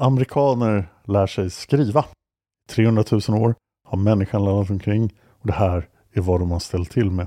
Amerikaner lär sig skriva. 300 000 år har människan landat omkring och det här är vad de har ställt till med.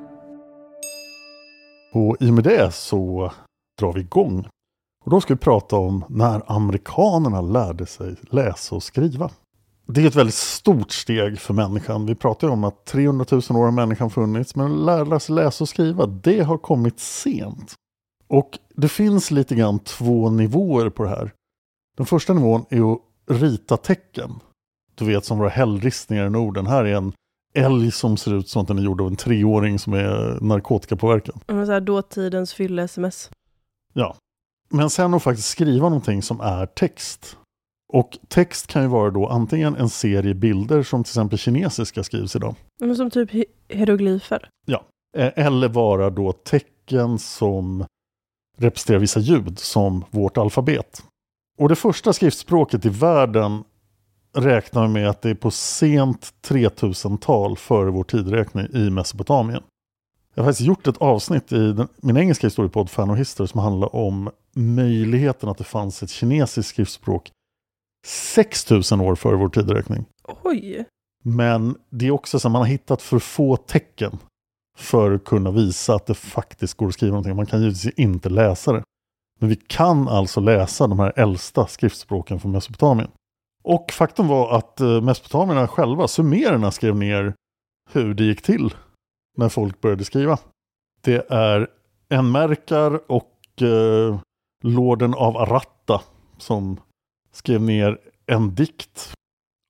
Och i och med det så drar vi igång. Och då ska vi prata om när amerikanerna lärde sig läsa och skriva. Det är ett väldigt stort steg för människan. Vi pratar ju om att 300 000 år har människan funnits, men lära sig läsa och skriva, det har kommit sent. Och det finns lite grann två nivåer på det här. Den första nivån är att rita tecken. Du vet som våra hällristningar i Norden. Här är en älg som ser ut som att den är gjord av en treåring som är narkotikapåverkad. Ja, Så här, dåtidens fylle-sms. Ja. Men sen att faktiskt skriva någonting som är text. Och text kan ju vara då antingen en serie bilder som till exempel kinesiska skrivs idag. Men Som typ hi- hieroglyfer. Ja. Eh, Eller vara då tecken som representerar vissa ljud som vårt alfabet. Och det första skriftspråket i världen räknar vi med att det är på sent 3000-tal före vår tidräkning i Mesopotamien. Jag har faktiskt gjort ett avsnitt i den, min engelska historiepodd Fan och History som handlar om möjligheten att det fanns ett kinesiskt skriftspråk 6000 år före vår tidräkning. Oj! Men det är också så att man har hittat för få tecken för att kunna visa att det faktiskt går att skriva någonting. Man kan givetvis inte läsa det. Men vi kan alltså läsa de här äldsta skriftspråken från Mesopotamien. Och faktum var att eh, mesopotamierna själva, sumererna, skrev ner hur det gick till när folk började skriva. Det är Enmerkar och eh, lorden av Aratta som skrev ner en dikt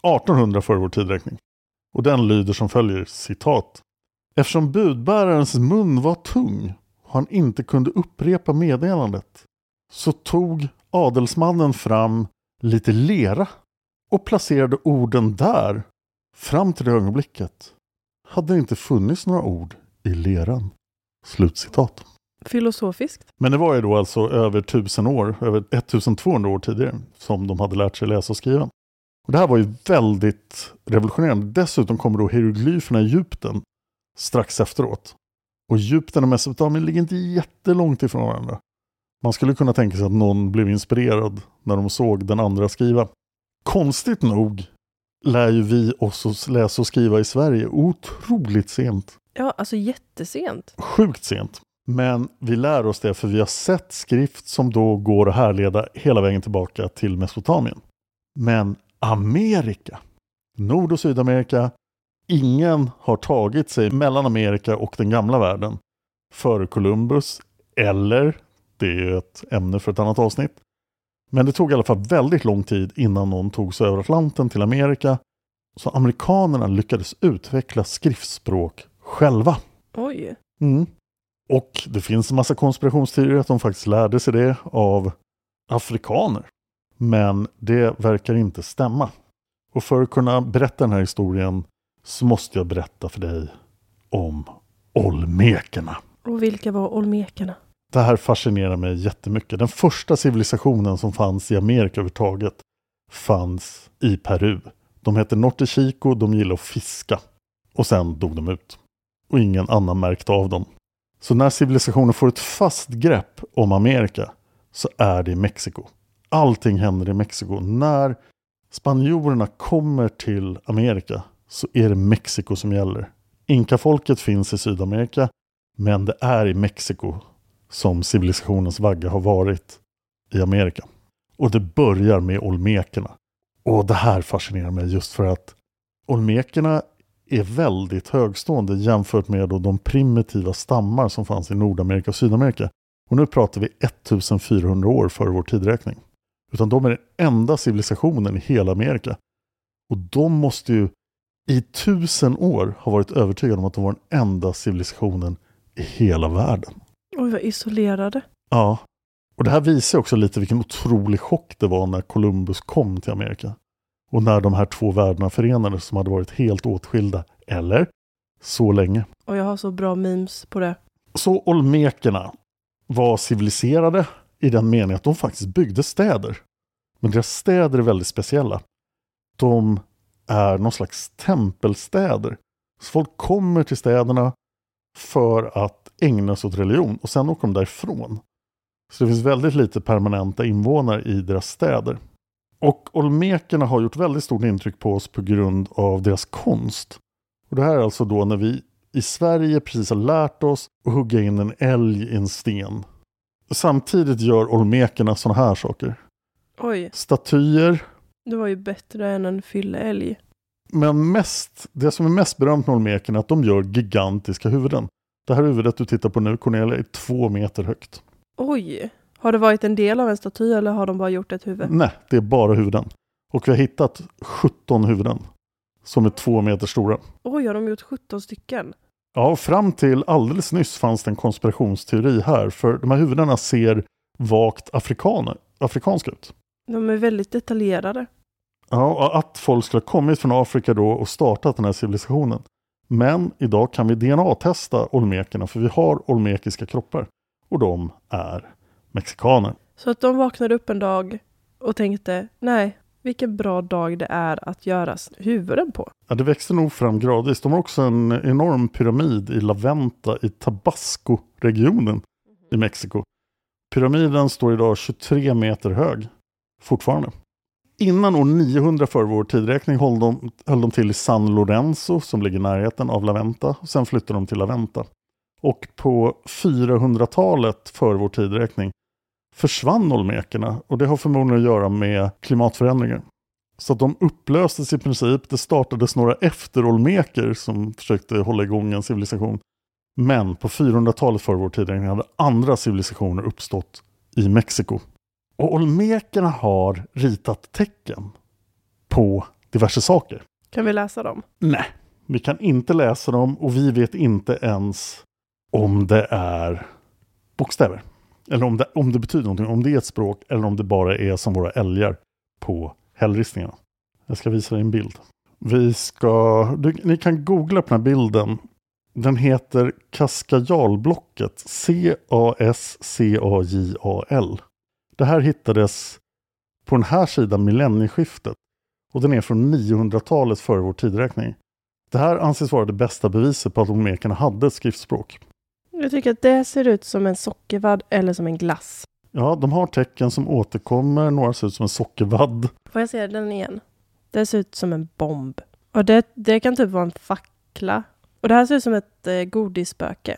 1800 före vår tidräkning. Och den lyder som följer, citat. Eftersom budbärarens mun var tung och han inte kunde upprepa meddelandet så tog adelsmannen fram lite lera och placerade orden där fram till det ögonblicket hade det inte funnits några ord i leran. Slutcitat. Filosofiskt. Men det var ju då alltså över tusen år, över 1200 år tidigare som de hade lärt sig läsa och skriva. Och det här var ju väldigt revolutionerande. Dessutom kommer då hieroglyferna i Egypten strax efteråt. Och Egypten och Mesopotamien ligger inte jättelångt ifrån varandra. Man skulle kunna tänka sig att någon blev inspirerad när de såg den andra skriva. Konstigt nog lär ju vi oss att läsa och skriva i Sverige otroligt sent. Ja, alltså jättesent. Sjukt sent. Men vi lär oss det för vi har sett skrift som då går att härleda hela vägen tillbaka till Mesopotamien. Men Amerika, Nord och Sydamerika, ingen har tagit sig mellan Amerika och den gamla världen före Columbus eller, det är ju ett ämne för ett annat avsnitt, men det tog i alla fall väldigt lång tid innan någon tog sig över Atlanten till Amerika. Så amerikanerna lyckades utveckla skriftspråk själva. Oj. Mm. Och det finns en massa konspirationsteorier att de faktiskt lärde sig det av afrikaner. Men det verkar inte stämma. Och för att kunna berätta den här historien så måste jag berätta för dig om olmekerna. Och vilka var olmekerna? Det här fascinerar mig jättemycket. Den första civilisationen som fanns i Amerika överhuvudtaget fanns i Peru. De hette Norte Chico, de gillade att fiska. Och sen dog de ut. Och ingen annan märkte av dem. Så när civilisationen får ett fast grepp om Amerika så är det i Mexiko. Allting händer i Mexiko. När spanjorerna kommer till Amerika så är det Mexiko som gäller. Inkafolket finns i Sydamerika men det är i Mexiko som civilisationens vagga har varit i Amerika. Och det börjar med olmekerna. Och det här fascinerar mig just för att olmekerna är väldigt högstående jämfört med då de primitiva stammar som fanns i Nordamerika och Sydamerika. Och nu pratar vi 1400 år före vår tidräkning. Utan de är den enda civilisationen i hela Amerika. Och de måste ju i tusen år ha varit övertygade om att de var den enda civilisationen i hela världen. Oj, vad isolerade. Ja, och det här visar också lite vilken otrolig chock det var när Columbus kom till Amerika. Och när de här två världarna förenades som hade varit helt åtskilda. Eller? Så länge. Och jag har så bra memes på det. Så olmekerna var civiliserade i den meningen att de faktiskt byggde städer. Men deras städer är väldigt speciella. De är någon slags tempelstäder. Så folk kommer till städerna för att ägna sig åt religion och sen åker de därifrån. Så det finns väldigt lite permanenta invånare i deras städer. Och olmekerna har gjort väldigt stort intryck på oss på grund av deras konst. Och det här är alltså då när vi i Sverige precis har lärt oss att hugga in en älg i en sten. Samtidigt gör olmekerna sådana här saker. Oj, Statyer, det var ju bättre än en fylleälg. Men mest, det som är mest berömt med olmekerna är att de gör gigantiska huvuden. Det här huvudet du tittar på nu, Cornelia, är två meter högt. Oj, har det varit en del av en staty eller har de bara gjort ett huvud? Nej, det är bara huvuden. Och vi har hittat 17 huvuden som är två meter stora. Oj, har de gjort 17 stycken? Ja, fram till alldeles nyss fanns det en konspirationsteori här, för de här huvudena ser vagt afrikaner, afrikanska ut. De är väldigt detaljerade. Ja, och att folk skulle ha kommit från Afrika då och startat den här civilisationen. Men idag kan vi DNA-testa olmekerna, för vi har olmekiska kroppar. Och de är mexikaner. Så att de vaknade upp en dag och tänkte, nej, vilken bra dag det är att göra huvuden på. Ja, det växte nog fram gradvis. De har också en enorm pyramid i La Venta i Tabasco-regionen i Mexiko. Pyramiden står idag 23 meter hög, fortfarande. Innan år 900 före vår tidräkning höll de, höll de till i San Lorenzo som ligger i närheten av Laventa. Och sen flyttade de till Laventa. Och på 400-talet före vår tidräkning försvann olmekerna och det har förmodligen att göra med klimatförändringar. Så att de upplöstes i princip. Det startades några efter olmeker som försökte hålla igång en civilisation. Men på 400-talet före vår tidräkning hade andra civilisationer uppstått i Mexiko. Och olmekerna har ritat tecken på diverse saker. Kan vi läsa dem? Nej, vi kan inte läsa dem och vi vet inte ens om det är bokstäver. Eller om det, om det betyder någonting, om det är ett språk eller om det bara är som våra älgar på hällristningarna. Jag ska visa dig en bild. Vi ska, du, ni kan googla på den här bilden. Den heter Kaskajalblocket. C-A-S-C-A-J-A-L. Det här hittades på den här sidan millennieskiftet. Och den är från 900-talet före vår tidräkning. Det här anses vara det bästa beviset på att olmekerna hade ett skriftspråk. Jag tycker att det ser ut som en sockervadd eller som en glass. Ja, de har tecken som återkommer. Några ser ut som en sockervadd. Får jag se den igen? Det ser ut som en bomb. Och det, det kan typ vara en fackla. Och det här ser ut som ett eh, godisspöke.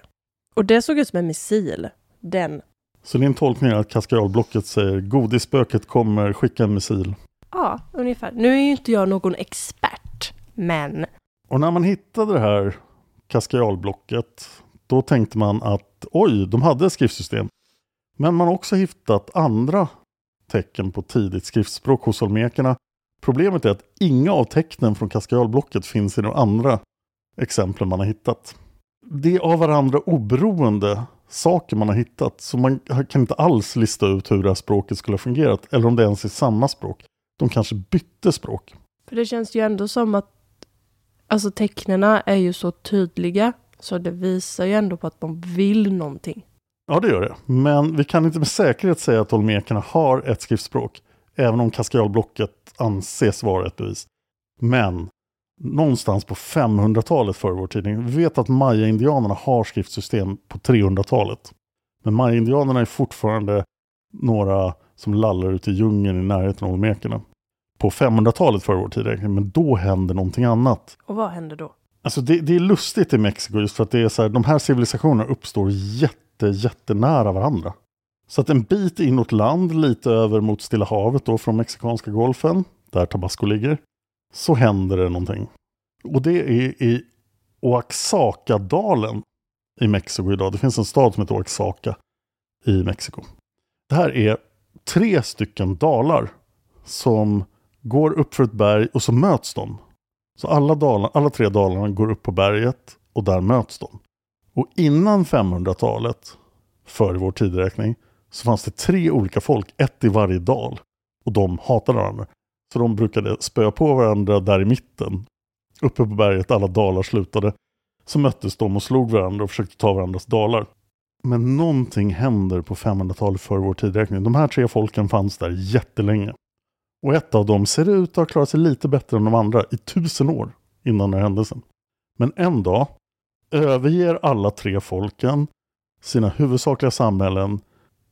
Och det såg ut som en missil. Den. Så din tolkning är att Kaskajalblocket säger godisspöket kommer, skicka en missil. Ja, ungefär. Nu är ju inte jag någon expert, men Och när man hittade det här Kaskajalblocket då tänkte man att oj, de hade ett skriftsystem. Men man har också hittat andra tecken på tidigt skriftspråk hos olmekerna. Problemet är att inga av tecknen från Kaskajalblocket finns i de andra exemplen man har hittat. det är av varandra oberoende saker man har hittat. Så man kan inte alls lista ut hur det här språket skulle ha fungerat. Eller om det ens är samma språk. De kanske bytte språk. För det känns ju ändå som att alltså tecknena är ju så tydliga. Så det visar ju ändå på att de vill någonting. Ja, det gör det. Men vi kan inte med säkerhet säga att olmekerna har ett skriftspråk. Även om kaskadblocket anses vara ett bevis. Men någonstans på 500-talet före vår tid. Vi vet att maya-indianerna har skriftsystem på 300-talet. Men maya-indianerna är fortfarande några som lallar ute i djungeln i närheten av olmekerna. På 500-talet före vår tid, men då händer någonting annat. Och vad händer då? Alltså det, det är lustigt i Mexiko just för att det är så här, de här civilisationerna uppstår jätte, jättenära varandra. Så att en bit inåt land, lite över mot Stilla havet då från Mexikanska golfen, där Tabasco ligger, så händer det någonting. Och det är i Oaxaca-dalen i Mexiko idag. Det finns en stad som heter Oaxaca i Mexiko. Det här är tre stycken dalar som går upp för ett berg och så möts de. Så alla, dalar, alla tre dalarna går upp på berget och där möts de. Och innan 500-talet, före vår tideräkning, så fanns det tre olika folk, ett i varje dal. Och de hatade varandra. Så de brukade spöa på varandra där i mitten. Uppe på berget, alla dalar slutade. Så möttes de och slog varandra och försökte ta varandras dalar. Men någonting händer på 500-talet före vår tideräkning. De här tre folken fanns där jättelänge. Och ett av dem ser ut att ha klarat sig lite bättre än de andra i tusen år innan den här händelsen. Men en dag överger alla tre folken sina huvudsakliga samhällen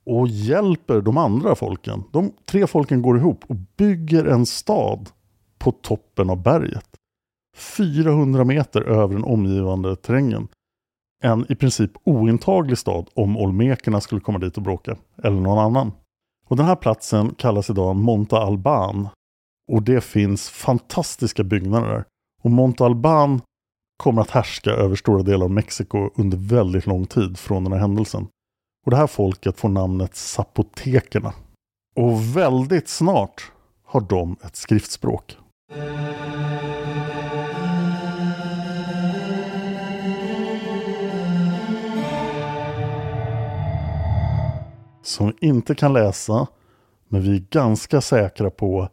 och hjälper de andra folken. De tre folken går ihop och bygger en stad på toppen av berget. 400 meter över den omgivande terrängen. En i princip ointaglig stad om olmekerna skulle komma dit och bråka, eller någon annan. Och den här platsen kallas idag Monta Alban. Och det finns fantastiska byggnader där. Och Monta Alban kommer att härska över stora delar av Mexiko under väldigt lång tid från den här händelsen. Och det här folket får namnet Zapotekerna. Och väldigt snart har de ett skriftspråk. Som vi inte kan läsa, men vi är ganska säkra på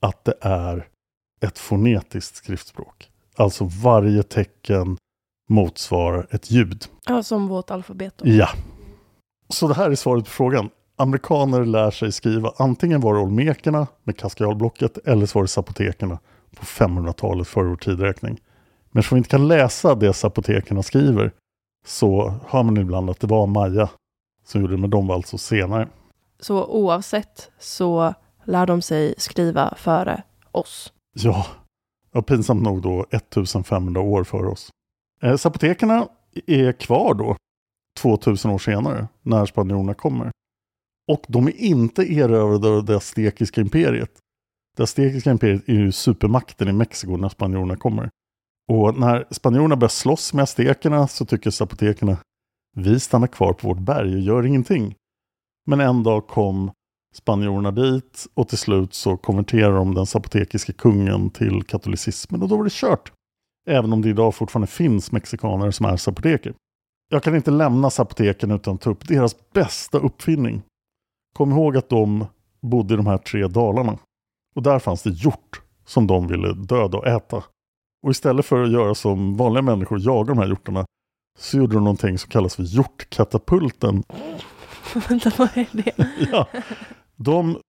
att det är ett fonetiskt skriftspråk. Alltså varje tecken motsvarar ett ljud. Ja, som vårt alfabet. Då. Ja. Så det här är svaret på frågan. Amerikaner lär sig skriva antingen var det olmekerna med kaskadblocket eller så var det zapotekerna på 500-talet före vår tidräkning. Men eftersom vi inte kan läsa det zapotekerna skriver så hör man ibland att det var Maja som gjorde det, men de var alltså senare. Så oavsett så lär de sig skriva före oss. Ja, ja pinsamt nog då 1500 år före oss. Eh, zapotekerna är kvar då 2000 år senare när spanjorerna kommer. Och de är inte erövrade av det aztekiska imperiet. Det aztekiska imperiet är ju supermakten i Mexiko när spanjorerna kommer. Och när spanjorerna börjar slåss med aztekerna så tycker zapotekerna vi stannar kvar på vårt berg och gör ingenting. Men en dag kom spanjorerna dit och till slut så konverterar de den zapotekiska kungen till katolicismen och då var det kört. Även om det idag fortfarande finns mexikaner som är zapoteker. Jag kan inte lämna zapoteken utan att ta upp deras bästa uppfinning. Kom ihåg att de bodde i de här tre dalarna. Och där fanns det hjort som de ville döda och äta. Och istället för att göra som vanliga människor jaga de här hjortarna så gjorde de någonting som kallas för hjortkatapulten. Vänta, vad är det? ja, de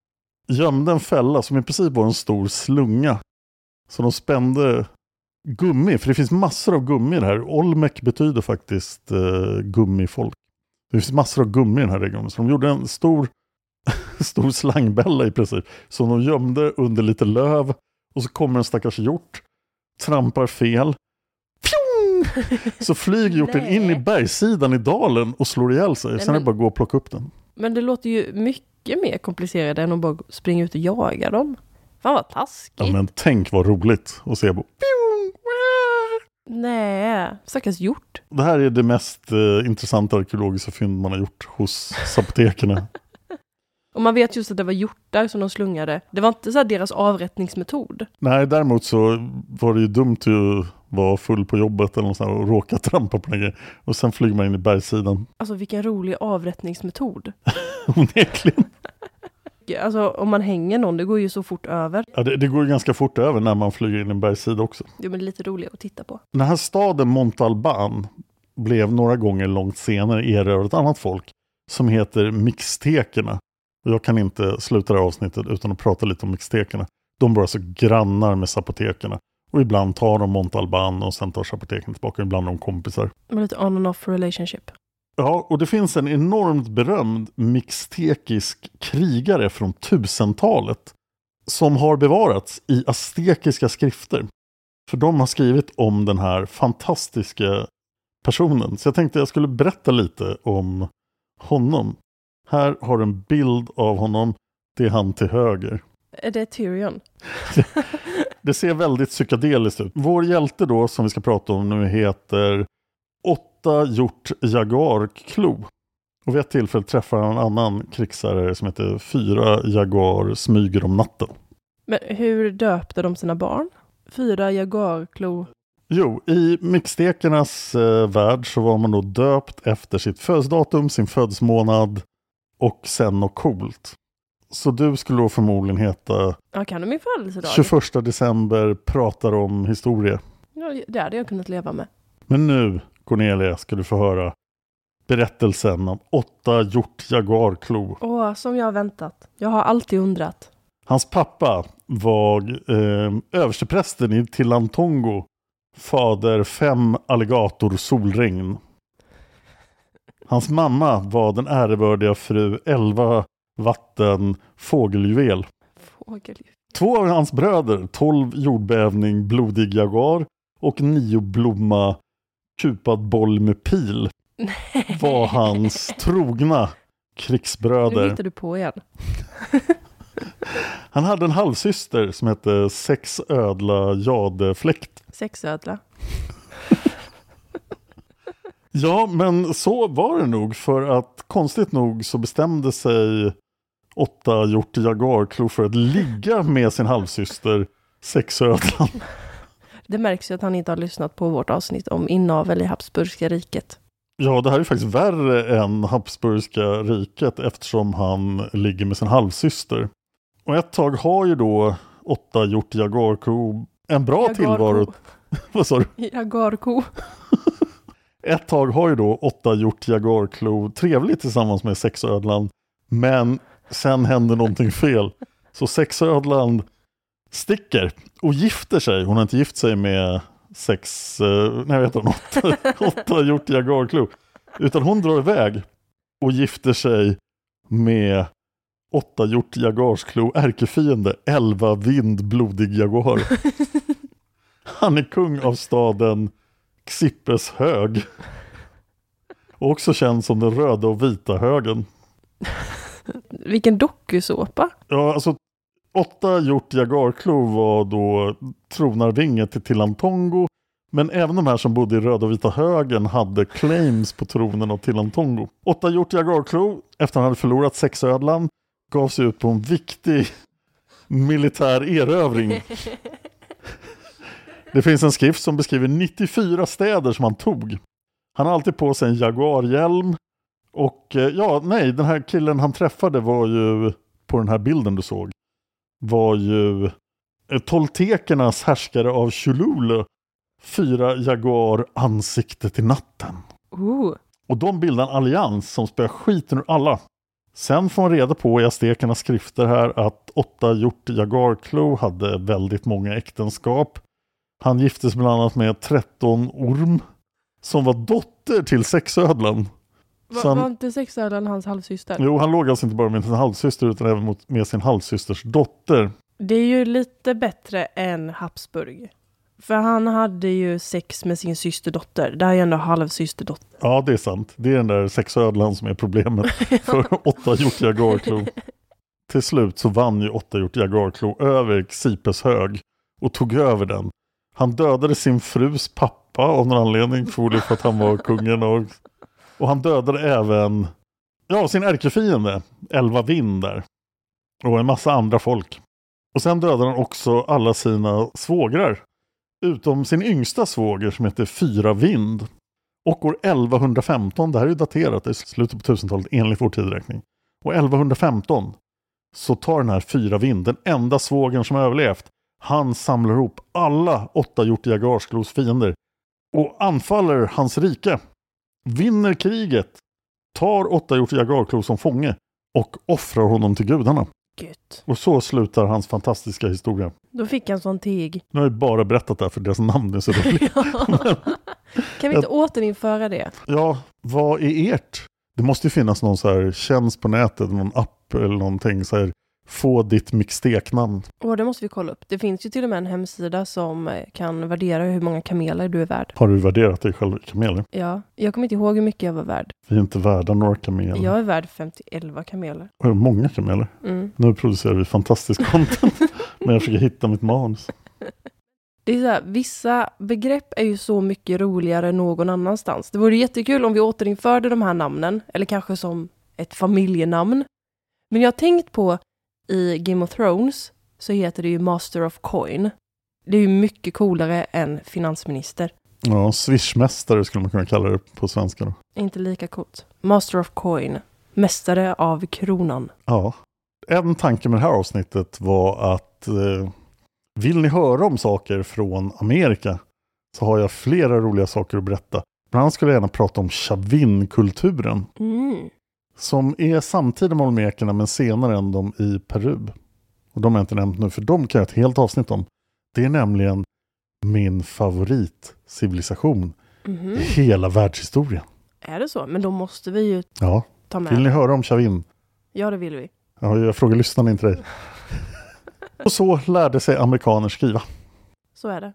gömde en fälla som i princip var en stor slunga. Så de spände gummi, för det finns massor av gummi i det här. Olmec betyder faktiskt eh, gummifolk. Det finns massor av gummi i den här regionen. Så de gjorde en stor, stor slangbälla i princip. Som de gömde under lite löv. Och så kommer en stackars hjort, trampar fel. Pjong! Så flyger hjorten in i bergssidan i dalen och slår ihjäl sig. Sen är det bara att gå och plocka upp den. Men det låter ju mycket mer komplicerat än att bara springa ut och jaga dem. Fan vad taskigt. Ja, men tänk vad roligt att se på. Nej, stackars hjort. Det här är det mest eh, intressanta arkeologiska fynd man har gjort hos zapotekerna. Och man vet just att det var hjortar som de slungade. Det var inte så deras avrättningsmetod. Nej, däremot så var det ju dumt att vara full på jobbet eller något sånt och råka trampa på den. Och sen flyger man in i bergssidan. Alltså vilken rolig avrättningsmetod. Onekligen. Alltså om man hänger någon, det går ju så fort över. Ja, det, det går ju ganska fort över när man flyger in i en bergssida också. Jo men det är lite roligare att titta på. Den här staden Montalban blev några gånger långt senare erövrad ett annat folk som heter mixtekerna. Jag kan inte sluta det här avsnittet utan att prata lite om mixtekerna. De var alltså grannar med zapotekerna. Och ibland tar de Montalban och sen tar zapoteken tillbaka. Ibland är de kompisar. Med lite on and off relationship. Ja, och det finns en enormt berömd mixtekisk krigare från 1000-talet som har bevarats i aztekiska skrifter. För de har skrivit om den här fantastiska personen. Så jag tänkte jag skulle berätta lite om honom. Här har du en bild av honom. Det är han till höger. Är det Tyrion? Det ser väldigt psykedeliskt ut. Vår hjälte då, som vi ska prata om nu, heter Åtta Hjort Jagar-klo. Och vid ett tillfälle träffar han en annan krigsherre som heter Fyra Jagar smyger om natten. Men hur döpte de sina barn? Fyra jagarklo. Jo, i mixtekernas eh, värld så var man då döpt efter sitt födelsedatum, sin födelsemånad och sen något coolt. Så du skulle då förmodligen heta Ja, kan de min födelsedag? 21 december, pratar om historia. Ja, det hade jag kunnat leva med. Men nu, Cornelia, ska du få höra berättelsen om åtta hjort jagarklo. Åh, som jag har väntat. Jag har alltid undrat. Hans pappa var eh, översteprästen i Tilantongo, fader fem alligator solregn. Hans mamma var den ärevördiga fru elva vatten fågeljuvel. Fågel. Två av hans bröder, tolv jordbävning blodig jagar och nio blomma kupad boll med pil var hans trogna Nu krigsbröder. hittar du på igen. Han hade en halvsyster som hette Sexödla Jadefläkt. Sexödla. Ja, men så var det nog för att konstigt nog så bestämde sig åtta hjort jagarklo för att ligga med sin halvsyster Sexödlan. Det märks ju att han inte har lyssnat på vårt avsnitt om inavel i Habsburgska riket. Ja, det här är faktiskt värre än Habsburgska riket eftersom han ligger med sin halvsyster. Och ett tag har ju då åtta hjort jagarklo en bra Jagarko. tillvaro. Vad sa du? Jagarko. Ett tag har ju då åtta hjort jagarklo trevligt tillsammans med sexödlan. Men sen händer någonting fel. Så sexödlan sticker och gifter sig. Hon har inte gift sig med sex, eh, nej vet hon, åtta, åtta hjort jagarklo. Utan hon drar iväg och gifter sig med åtta hjort jagarsklo ärkefiende, elva vind blodig jaguar. Han är kung av staden Xippes hög. Och också känd som den röda och vita högen. Vilken dokusåpa. Ja, alltså åtta hjort jagarklo var då tronarvinge till Tilantongo. Men även de här som bodde i röda och vita högen hade claims på tronen av Tilantongo. Åtta hjort jagarklo, efter att han hade förlorat sexödlan, gav sig ut på en viktig militär erövring. Det finns en skrift som beskriver 94 städer som han tog. Han har alltid på sig en jaguarhjälm. Och eh, ja, nej, den här killen han träffade var ju, på den här bilden du såg, var ju eh, toltekernas härskare av Cholula. Fyra jaguar ansiktet i natten. Ooh. Och de bildar en allians som spöar skiten ur alla. Sen får man reda på i aztekernas skrifter här att åtta hjort jagarklo hade väldigt många äktenskap. Han gifte sig bland annat med 13 orm som var dotter till sexödlan. Va, han- Var inte sexödlan hans halvsyster? Jo, han låg alltså inte bara med sin halvsyster utan även mot, med sin halvsysters dotter. Det är ju lite bättre än Habsburg. För han hade ju sex med sin systerdotter. Det här är ju ändå halvsysterdotter. Ja, det är sant. Det är den där sexödlan som är problemet för åtta hjort jagarklo. Till slut så vann ju åtta hjort jagarklo över Xipes hög och tog över den. Han dödade sin frus pappa av någon anledning, förmodligen för att han var kungen. Och, och han dödade även ja, sin ärkefiende, Elva Vind där. Och en massa andra folk. Och sen dödade han också alla sina svågrar. Utom sin yngsta svåger som heter Fyra Vind. Och år 1115, det här är daterat, det är slutet på 1000-talet enligt vår tidräkning. Och 1115 så tar den här Fyra Vind, den enda svågern som överlevt, han samlar ihop alla åtta hjort Jagarsklos fiender och anfaller hans rike. Vinner kriget, tar åtta hjort Jagarklo som fånge och offrar honom till gudarna. Gött. Och så slutar hans fantastiska historia. Då fick han sån tig. Nu har jag bara berättat det här för deras namn är så roligt. Kan vi inte återinföra det? Ja, vad är ert? Det måste ju finnas någon så här tjänst på nätet, någon app eller någonting så här. Få ditt mixteknamn. Och det måste vi kolla upp. Det finns ju till och med en hemsida som eh, kan värdera hur många kameler du är värd. Har du värderat dig själv i kameler? Ja, jag kommer inte ihåg hur mycket jag var värd. Vi är inte värda några kameler. Jag är värd 51 kameler. Du många kameler? Mm. Nu producerar vi fantastisk content. men jag försöker hitta mitt manus. Det är så här, vissa begrepp är ju så mycket roligare någon annanstans. Det vore jättekul om vi återinförde de här namnen, eller kanske som ett familjenamn. Men jag har tänkt på i Game of Thrones så heter det ju Master of Coin. Det är ju mycket coolare än finansminister. Ja, swishmästare skulle man kunna kalla det på svenska då. Inte lika coolt. Master of Coin. Mästare av kronan. Ja. En tanke med det här avsnittet var att eh, vill ni höra om saker från Amerika så har jag flera roliga saker att berätta. Bland annat skulle jag gärna prata om chavinkulturen Mm. Som är samtida med olmekerna men senare än de i Peru. Och de har jag inte nämnt nu för de kan jag ett helt avsnitt om. Det är nämligen min favoritcivilisation Mhm. i hela världshistorien. Är det så? Men då måste vi ju Ja, ta med vill ni höra om Chavin? Ja, det vill vi. Ja, jag frågar lyssnarna inte dig. Och så lärde sig amerikaner skriva. Så är det.